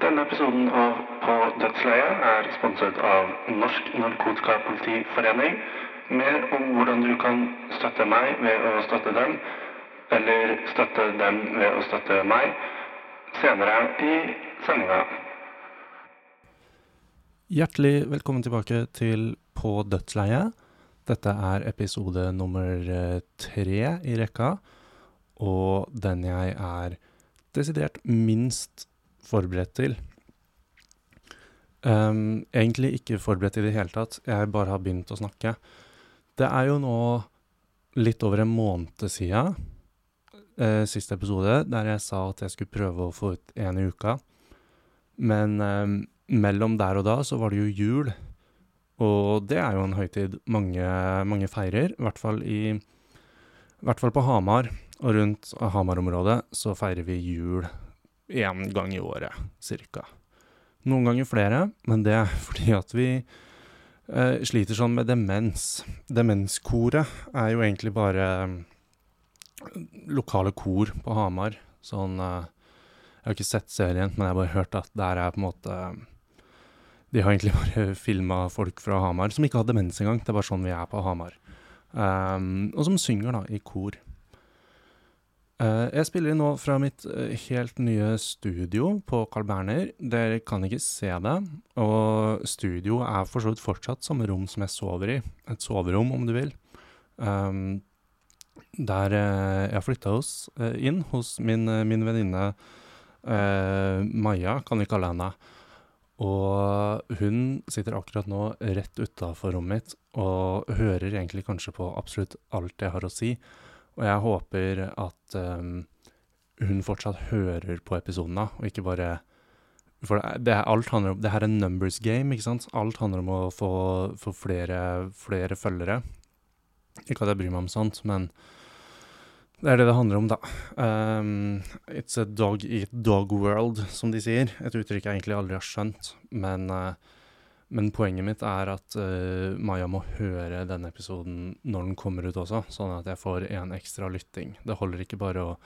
Denne episoden av På dødsleiet er sponset av Norsk Narkotikapolitiforening. Mer om hvordan du kan støtte meg ved å støtte dem, eller støtte dem ved å støtte meg, senere i sendinga. Hjertelig velkommen tilbake til På dødsleiet. Dette er episode nummer eh, tre i rekka, og den jeg er desidert minst forberedt til. Um, egentlig ikke forberedt i det hele tatt, jeg bare har begynt å snakke. Det er jo nå litt over en måned siden uh, siste episode, der jeg sa at jeg skulle prøve å få ut en i uka. Men um, mellom der og da så var det jo jul, og det er jo en høytid mange, mange feirer, i hvert fall i hvert fall på Hamar og rundt Hamar-området så feirer vi jul én gang i året, cirka. Noen ganger flere, men det er fordi at vi eh, sliter sånn med demens. Demenskoret er jo egentlig bare eh, lokale kor på Hamar. Sånn eh, Jeg har ikke sett serien, men jeg har bare hørt at der er på en måte De har egentlig bare filma folk fra Hamar som ikke har demens engang. Det er bare sånn vi er på Hamar. Um, og som synger, da, i kor. Eh, jeg spiller nå fra mitt eh, helt nye studio på Carl Berner. Dere kan ikke se det, og studio er for så vidt fortsatt samme rom som jeg sover i. Et soverom, om du vil. Um, der eh, jeg flytta hos, inn hos min, min venninne uh, Maja, kan vi kalle henne. Og hun sitter akkurat nå rett utafor rommet mitt og hører egentlig kanskje på absolutt alt jeg har å si. Og jeg håper at um, hun fortsatt hører på episodene, og ikke bare For det, det, alt handler om Det her er numbers game, ikke sant? Alt handler om å få, få flere, flere følgere. Ikke at jeg bryr meg om sånt, men det er det det handler om, da. Um, it's a dog eat dog world, som de sier. Et uttrykk jeg egentlig aldri har skjønt. Men, eh, men poenget mitt er at uh, Maja må høre denne episoden når den kommer ut også, sånn at jeg får en ekstra lytting. Det holder ikke bare å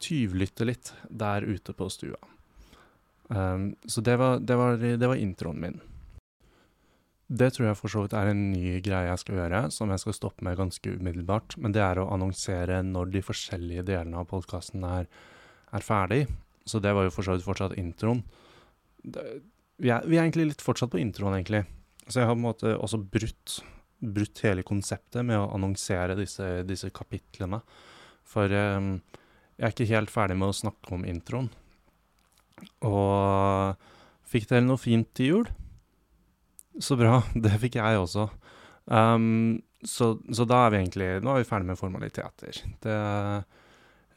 tyvlytte litt der ute på stua. Um, så det var, det, var, det var introen min. Det tror jeg for så vidt er en ny greie jeg skal gjøre, som jeg skal stoppe med ganske umiddelbart. Men det er å annonsere når de forskjellige delene av podkasten er, er ferdig. Så det var jo for så vidt fortsatt introen. Det, vi, er, vi er egentlig litt fortsatt på introen, egentlig. Så jeg har på en måte også brutt, brutt hele konseptet med å annonsere disse, disse kapitlene. For um, jeg er ikke helt ferdig med å snakke om introen. Og fikk dere noe fint til jul? Så bra. Det fikk jeg også. Um, så, så da er vi egentlig Nå er vi ferdig med formaliteter. Det,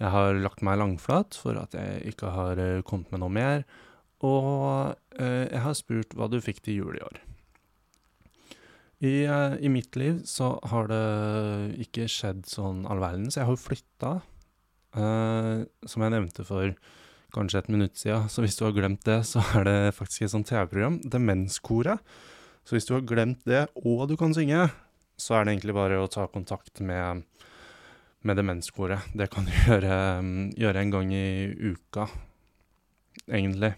jeg har lagt meg langflat for at jeg ikke har eh, kommet med noe mer. Og eh, jeg har spurt hva du fikk til jul i år. I, eh, I mitt liv så har det ikke skjedd sånn all så Jeg har jo flytta, eh, som jeg nevnte for kanskje et minutt siden. Så hvis du har glemt det, så er det faktisk et sånt TV-program, Demenskoret. Så hvis du har glemt det, og du kan synge, så er det egentlig bare å ta kontakt med, med Demenskoret. Det kan du gjøre, gjøre en gang i uka, egentlig.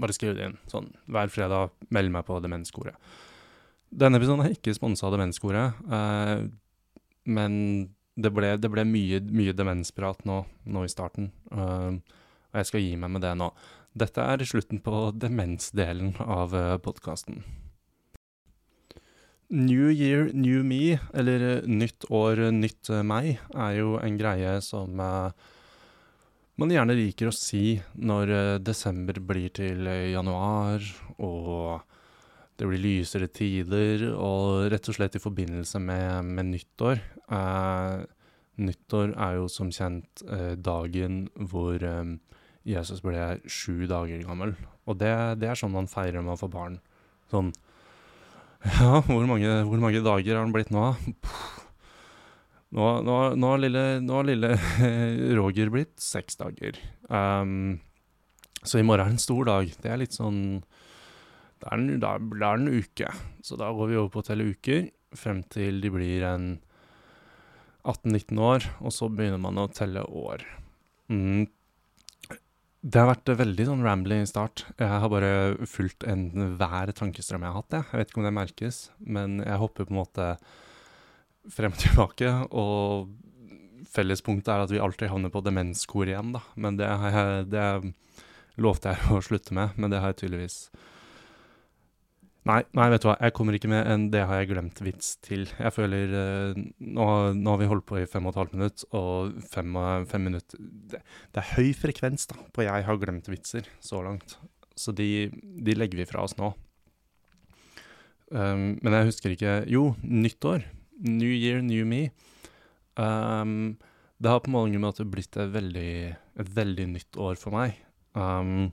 Bare skriv det inn. Sånn hver fredag, meld meg på Demenskoret. Denne episoden er ikke sponsa av Demenskoret, eh, men det ble, det ble mye, mye demensprat nå, nå i starten. eh, og jeg skal gi meg med det nå. Dette er slutten på demensdelen av uh, podkasten. New year, new me, eller eh, nytt år, nytt eh, meg, er jo en greie som eh, man gjerne liker å si når eh, desember blir til eh, januar, og det blir lysere tider, og rett og slett i forbindelse med, med nyttår. Eh, nyttår er jo som kjent eh, dagen hvor Jesus ble sju dager gammel. Og det, det er sånn man feirer med å få barn. Sånn Ja, hvor mange, hvor mange dager har han blitt nå? Puh. Nå, har lille, lille Roger blitt seks dager. Um, så i morgen er en stor dag. Det er litt sånn Det er en, det en uke. Så da går vi over på å telle uker frem til de blir en 18-19 år, og så begynner man å telle år. Mm. Det har vært veldig sånn rambling start. Jeg har bare fulgt enhver tankestrøm jeg har hatt. Jeg. jeg vet ikke om det merkes, men jeg hopper på en måte frem og tilbake. Og fellespunktet er at vi alltid havner på demenskor igjen, da. Men det, jeg, det lovte jeg å slutte med, men det har jeg tydeligvis Nei, nei, vet du hva, jeg kommer ikke med en 'det har jeg glemt'-vits til. Jeg føler uh, nå, nå, har vi holdt på i fem og et halvt minutt, og fem, fem minutter det, det, er høy frekvens da, på 'jeg har glemt'-vitser så langt. Så de, de, legger vi fra oss nå. Um, men jeg husker ikke Jo, nyttår. New year, new me. Um, det har på mange måter blitt et veldig, et veldig nytt år for meg. Um,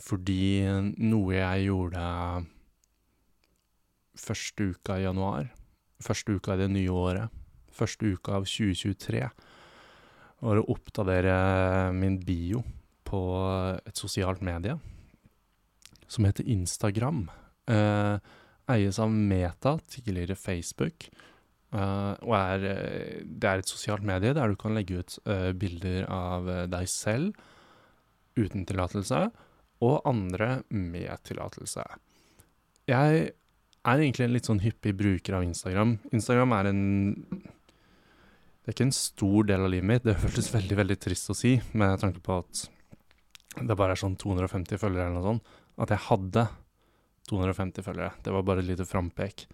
fordi noe jeg gjorde første uka i januar, første uka i det nye året, første uka av 2023, var å oppdatere min bio på et sosialt medie som heter Instagram. Eh, eies av Meta, tidligere Facebook. Uh, og er, det er et sosialt medie der du kan legge ut uh, bilder av deg selv uten tillatelse, og andre med tillatelse. Jeg er egentlig en litt sånn hyppig bruker av Instagram. Instagram er en Det er ikke en stor del av livet mitt. Det føltes veldig veldig trist å si, med tanke på at det bare er sånn 250 følgere eller noe sånt. At jeg hadde 250 følgere. Det var bare et lite frampek.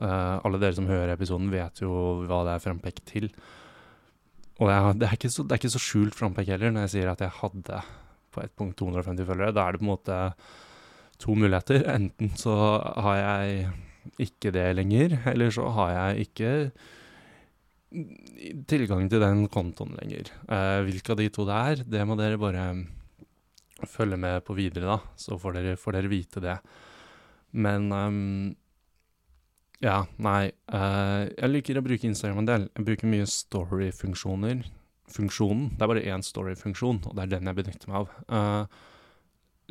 Uh, alle dere som hører episoden, vet jo hva det er frampek til. Og er, det er, så, det er ikke så skjult frampek heller, når jeg sier at jeg hadde på et punkt 250 følgere. Da er det på en måte to muligheter. Enten så har jeg ikke det lenger, eller så har jeg ikke tilgang til den kontoen lenger. Uh, hvilke av de to det er, det må dere bare følge med på videre, da. Så får dere, får dere vite det. Men um, ja, nei. Uh, jeg liker å bruke Instagram en del. Jeg bruker mye story-funksjoner funksjonen. Det er bare én story-funksjon, og det er den jeg benytter meg av. Uh,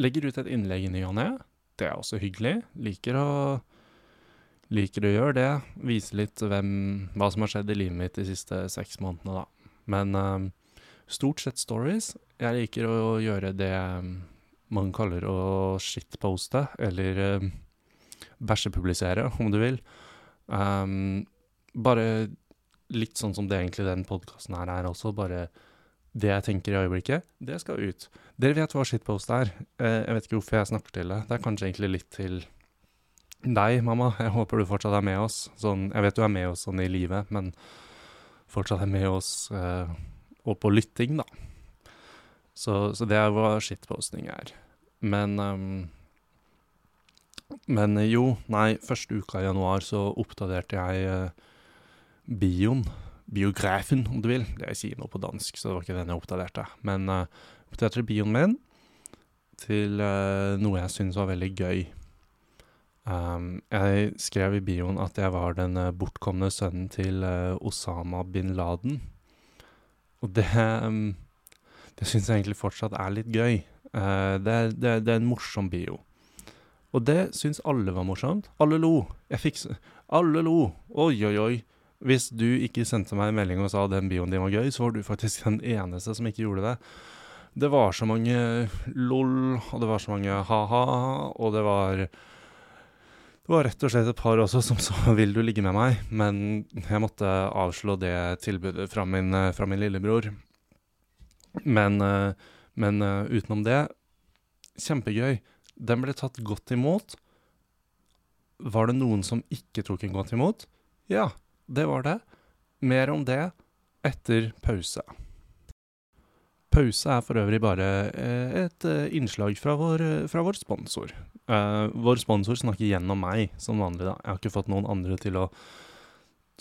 legger ut et innlegg i ny og ne. Det er også hyggelig. Liker å, liker å gjøre det. Vise litt hvem, hva som har skjedd i livet mitt de siste seks månedene, da. Men uh, stort sett stories. Jeg liker å gjøre det man kaller å shitposte, eller uh, bæsjepublisere, om du vil. Um, bare litt sånn som det egentlig den podkasten her er også, bare det jeg tenker i øyeblikket, det skal ut. Dere vet hva shitpost er. Eh, jeg vet ikke hvorfor jeg snakker til det. Det er kanskje egentlig litt til deg, mamma. Jeg håper du fortsatt er med oss. Sånn, jeg vet du er med oss sånn i livet, men fortsatt er med oss eh, og på lytting, da. Så, så, det er hva shitposting er. Men um, Men jo, nei, første uka i januar så oppdaterte jeg uh, bioen, biografen om du vil. Det jeg sier nå på dansk, så det var ikke den jeg oppdaterte. Men uh, oppdaterte bioen min til uh, noe jeg syntes var veldig gøy. Um, jeg skrev i bioen at jeg var den uh, bortkomne sønnen til Osama bin Laden. Og det um, Det syns jeg egentlig fortsatt er litt gøy. Det, det, det, er en morsom bio. Og det syns alle var morsomt. Alle lo. Jeg fikk Alle lo. Oi, oi, oi. Hvis du ikke sendte meg en melding og sa den bioen din var gøy, så var du faktisk den eneste som ikke gjorde det. Det var så mange lol, og det var så mange ha-ha, og det var Det var rett og slett et par også som sa 'vil du ligge med meg', men jeg måtte avslå det tilbudet fra min, fra min lillebror. Men, men utenom det kjempegøy. Den ble tatt godt imot. Var det noen som ikke tok en godt imot? Ja, det var det. Mer om det etter pause. Pause er for øvrig bare eh, et eh, innslag fra vår, fra vår sponsor. Uh, vår sponsor snakker gjennom meg, som vanlig. da. Jeg har ikke fått noen andre til å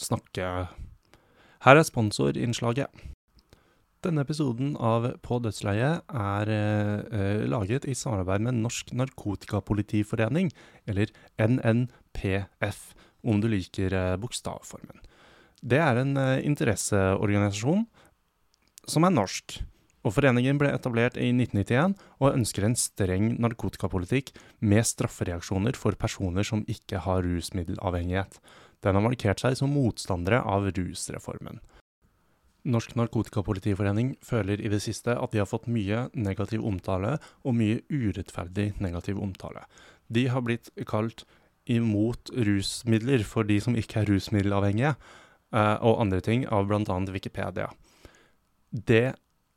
snakke Her er sponsorinnslaget. Denne episoden av På dødsleiet er eh, laget i samarbeid med Norsk Narkotikapolitiforening, eller NNPF om du liker eh, bokstavformen. Det er en eh, interesseorganisasjon som er norsk. Og Foreningen ble etablert i 1991 og ønsker en streng narkotikapolitikk med straffereaksjoner for personer som ikke har rusmiddelavhengighet. Den har markert seg som motstandere av rusreformen. Norsk Narkotikapolitiforening føler i det siste at de har fått mye negativ omtale, og mye urettferdig negativ omtale. De har blitt kalt imot rusmidler for de som ikke er rusmiddelavhengige, eh, og andre ting av bl.a. Wikipedia. Det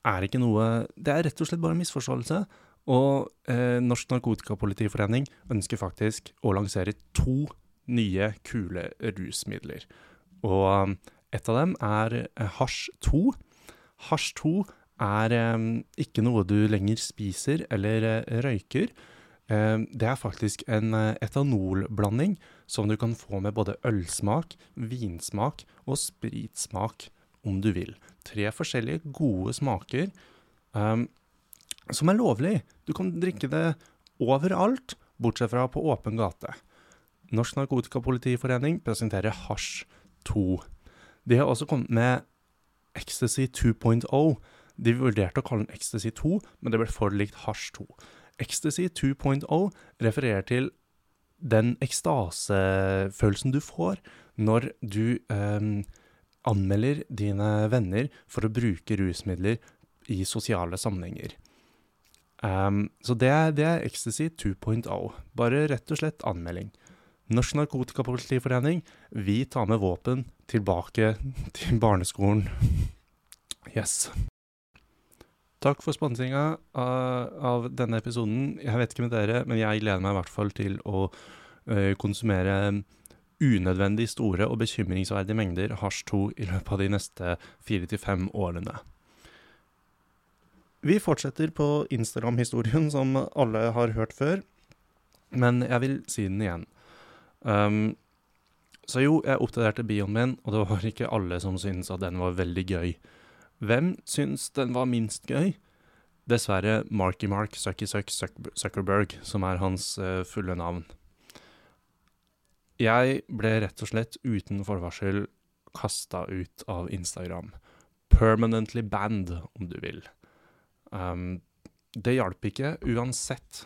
er ikke noe Det er rett og slett bare en misforståelse. Og eh, Norsk Narkotikapolitiforening ønsker faktisk å lansere to nye, kule rusmidler. Og et av dem er eh, hasj 2. Hasj 2 er eh, ikke noe du lenger spiser eller eh, røyker. Det er faktisk en etanolblanding som du kan få med både ølsmak, vinsmak og spritsmak, om du vil. Tre forskjellige gode smaker um, som er lovlig. Du kan drikke det overalt, bortsett fra på åpen gate. Norsk Narkotikapolitiforening presenterer Hasj 2. De har også kommet med Ecstasy 2.0. De vurderte å kalle den Ecstasy 2, men det ble for likt Hasj 2. Ecstasy 2.0 refererer til den ekstasefølelsen du får når du eh, anmelder dine venner for å bruke rusmidler i sosiale sammenhenger. Um, så det det er Ecstasy 2.0. Bare rett og slett anmelding. Norsk Narkotikapolitiforening, vi tar med våpen tilbake til barneskolen. Yes. Takk for sponsinga av, av denne episoden. Jeg vet ikke med dere, men jeg gleder meg i hvert fall til å konsumere unødvendig store og bekymringsverdige mengder hasj 2 i løpet av de neste fire til fem årene. Vi fortsetter på Instagram-historien som alle har hørt før, men jeg vil si den igjen. Um, så jo, jeg oppdaterte bioen min, og det var ikke alle som syntes at den var veldig gøy. Hvem syns den var minst gøy? Dessverre Marky Mark Sucky Suck Zuckerberg, som er hans uh, fulle navn. Jeg ble rett og slett uten forvarsel kasta ut av Instagram. Permanently banned, om du vil. Um, det hjalp ikke, uansett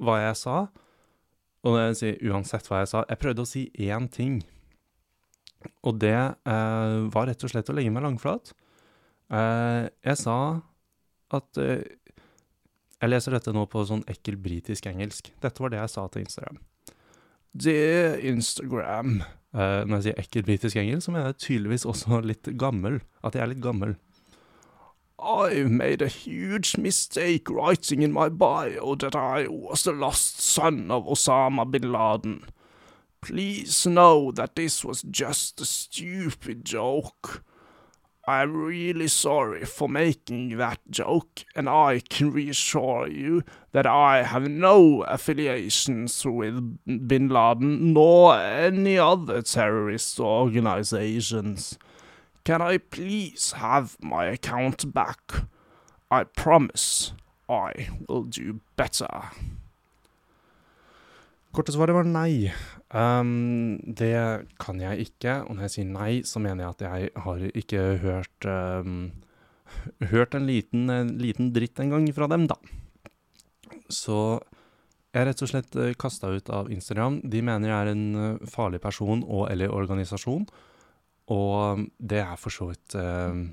hva jeg sa. Og det vil si, uansett hva jeg sa Jeg prøvde å si én ting. Og det eh, var rett og slett å legge meg langflat. Eh, jeg sa at eh, Jeg leser dette nå på sånn ekkel britisk engelsk. Dette var det jeg sa til Instagram. Dear Instagram Eh, Når jeg sier ekkel britisk engelsk, så mener jeg tydeligvis også litt gammel. At jeg er litt gammel. I made a huge mistake writing in my bio that I was the lost son of Osama bin Laden. Please know that this was just a stupid joke. I'm really sorry for making that joke, and I can reassure you that I have no affiliations with bin Laden nor any other terrorist organizations. Can I please have my account back? I promise I will do better. Korte svaret var nei. Um, det kan jeg ikke, og når jeg sier nei, så mener jeg at jeg har ikke hørt um, Hørt en liten, en liten dritt engang fra dem, da. Så jeg er rett og slett uh, kasta ut av Instagram. De mener jeg er en uh, farlig person og eller organisasjon, og det er for så vidt uh,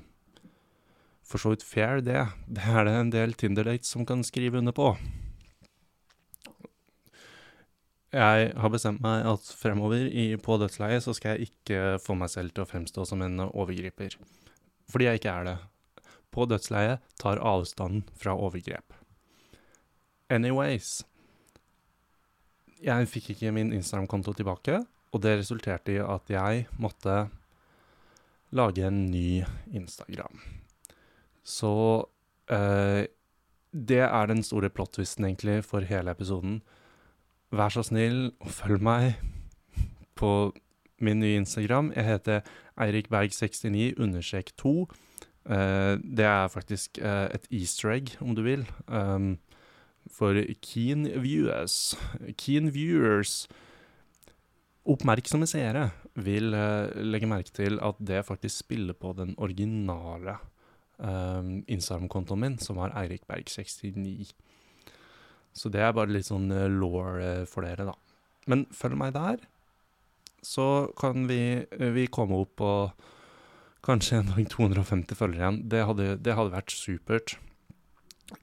For så vidt fair, det. Det er det en del Tinder-dates som kan skrive under på. Jeg har bestemt meg at fremover i, på dødsleiet så skal jeg ikke få meg selv til å fremstå som en overgriper. Fordi jeg ikke er det. På dødsleiet tar avstanden fra overgrep. Anyways Jeg fikk ikke min Instagram-konto tilbake, og det resulterte i at jeg måtte lage en ny Instagram. Så eh, det er den store plot-twisten, egentlig, for hele episoden. Vær så snill og følg meg på min nye Instagram. Jeg heter eirikberg69 understrek 2. Eh, det er faktisk eh, et easter egg, om du vil, um, for keen viewers. Keen viewers Oppmerksomme seere vil uh, legge merke til at det faktisk spiller på den originale um, Instagram-kontoen min, som var eirikberg69. Så det er bare litt sånn law for dere, da. Men følg meg der, så kan vi, vi komme opp på kanskje en dag 250 følgere igjen. Det hadde, det hadde vært supert.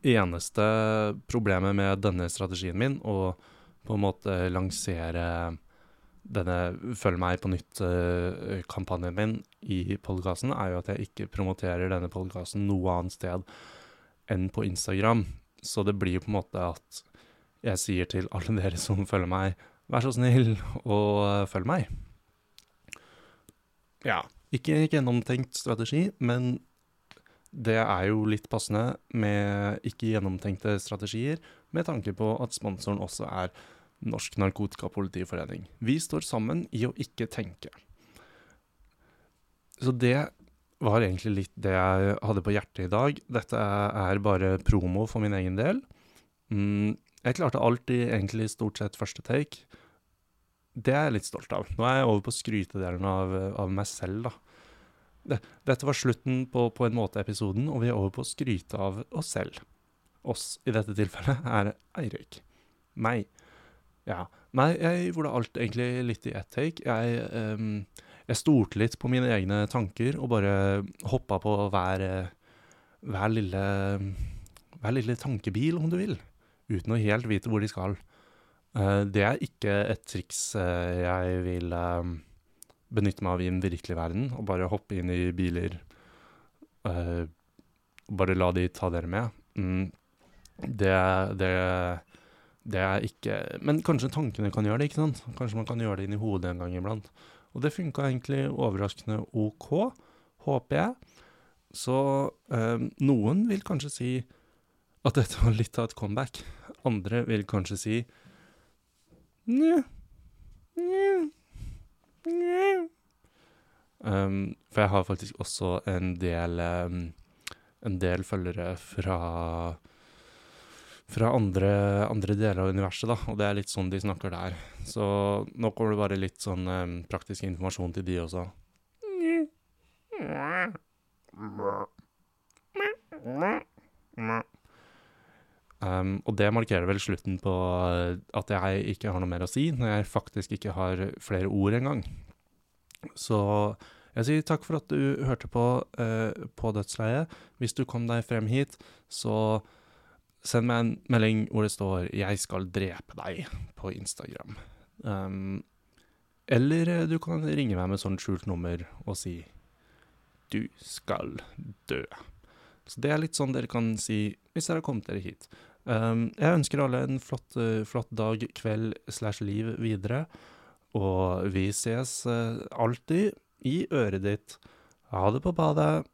Eneste problemet med denne strategien min, å på en måte lansere denne Følg meg på nytt-kampanjen min i podkasten, er jo at jeg ikke promoterer denne podkasten noe annet sted enn på Instagram. Så det blir jo på en måte at jeg sier til alle dere som følger meg, vær så snill og følg meg. Ja. Ikke gjennomtenkt strategi, men det er jo litt passende med ikke gjennomtenkte strategier, med tanke på at sponsoren også er Norsk Narkotikapolitiforening. Vi står sammen i å ikke tenke. Så det var egentlig litt det jeg hadde på hjertet i dag. Dette er bare promo for min egen del. Mm, jeg klarte alltid egentlig stort sett første take. Det er jeg litt stolt av. Nå er jeg over på skrytedelen av, av meg selv, da. Dette var slutten på, på en måte episoden, og vi er over på å skryte av oss selv. Oss i dette tilfellet er Eirik. Meg. Ja. Nei, jeg gjorde alt egentlig litt i ett take. Jeg, um, jeg stolte litt på mine egne tanker og bare hoppa på hver, hver, lille, hver lille tankebil, om du vil, uten å helt vite hvor de skal. Uh, det er ikke et triks uh, jeg vil um, benytte meg av i den virkelige verden, og bare hoppe inn i biler og bare la de ta dere med. Mm, det, det det er ikke Men kanskje tankene kan gjøre det, ikke sant? Kanskje man kan gjøre det inn i hodet en gang iblant. Og det funka egentlig overraskende OK, håper jeg. Så eh, noen vil kanskje si at dette var litt av et comeback. Andre vil kanskje si Nja, nja, nja. Um, for jeg har faktisk også en del um, En del følgere fra fra andre, andre, deler av universet, da, og det er litt sånn de snakker der. Så nå kommer det bare litt sånn um, praktisk informasjon til de også. Um, og det markerer vel slutten på at jeg ikke har noe mer å si, når jeg faktisk ikke har flere ord engang. Så jeg sier takk for at du hørte på uh, på Dødsleiet. Hvis du kom deg frem hit, så Send meg en melding hvor det står 'Jeg skal drepe deg' på Instagram. Um, eller eh, du kan ringe meg med sånn skjult nummer og si 'Du skal dø'. Så det er litt sånn dere kan si hvis dere har kommet dere hit. Um, jeg ønsker alle en flott, uh, flott dag, kveld slash liv videre. Og vi ses uh, alltid i øret ditt. Ha det på badet.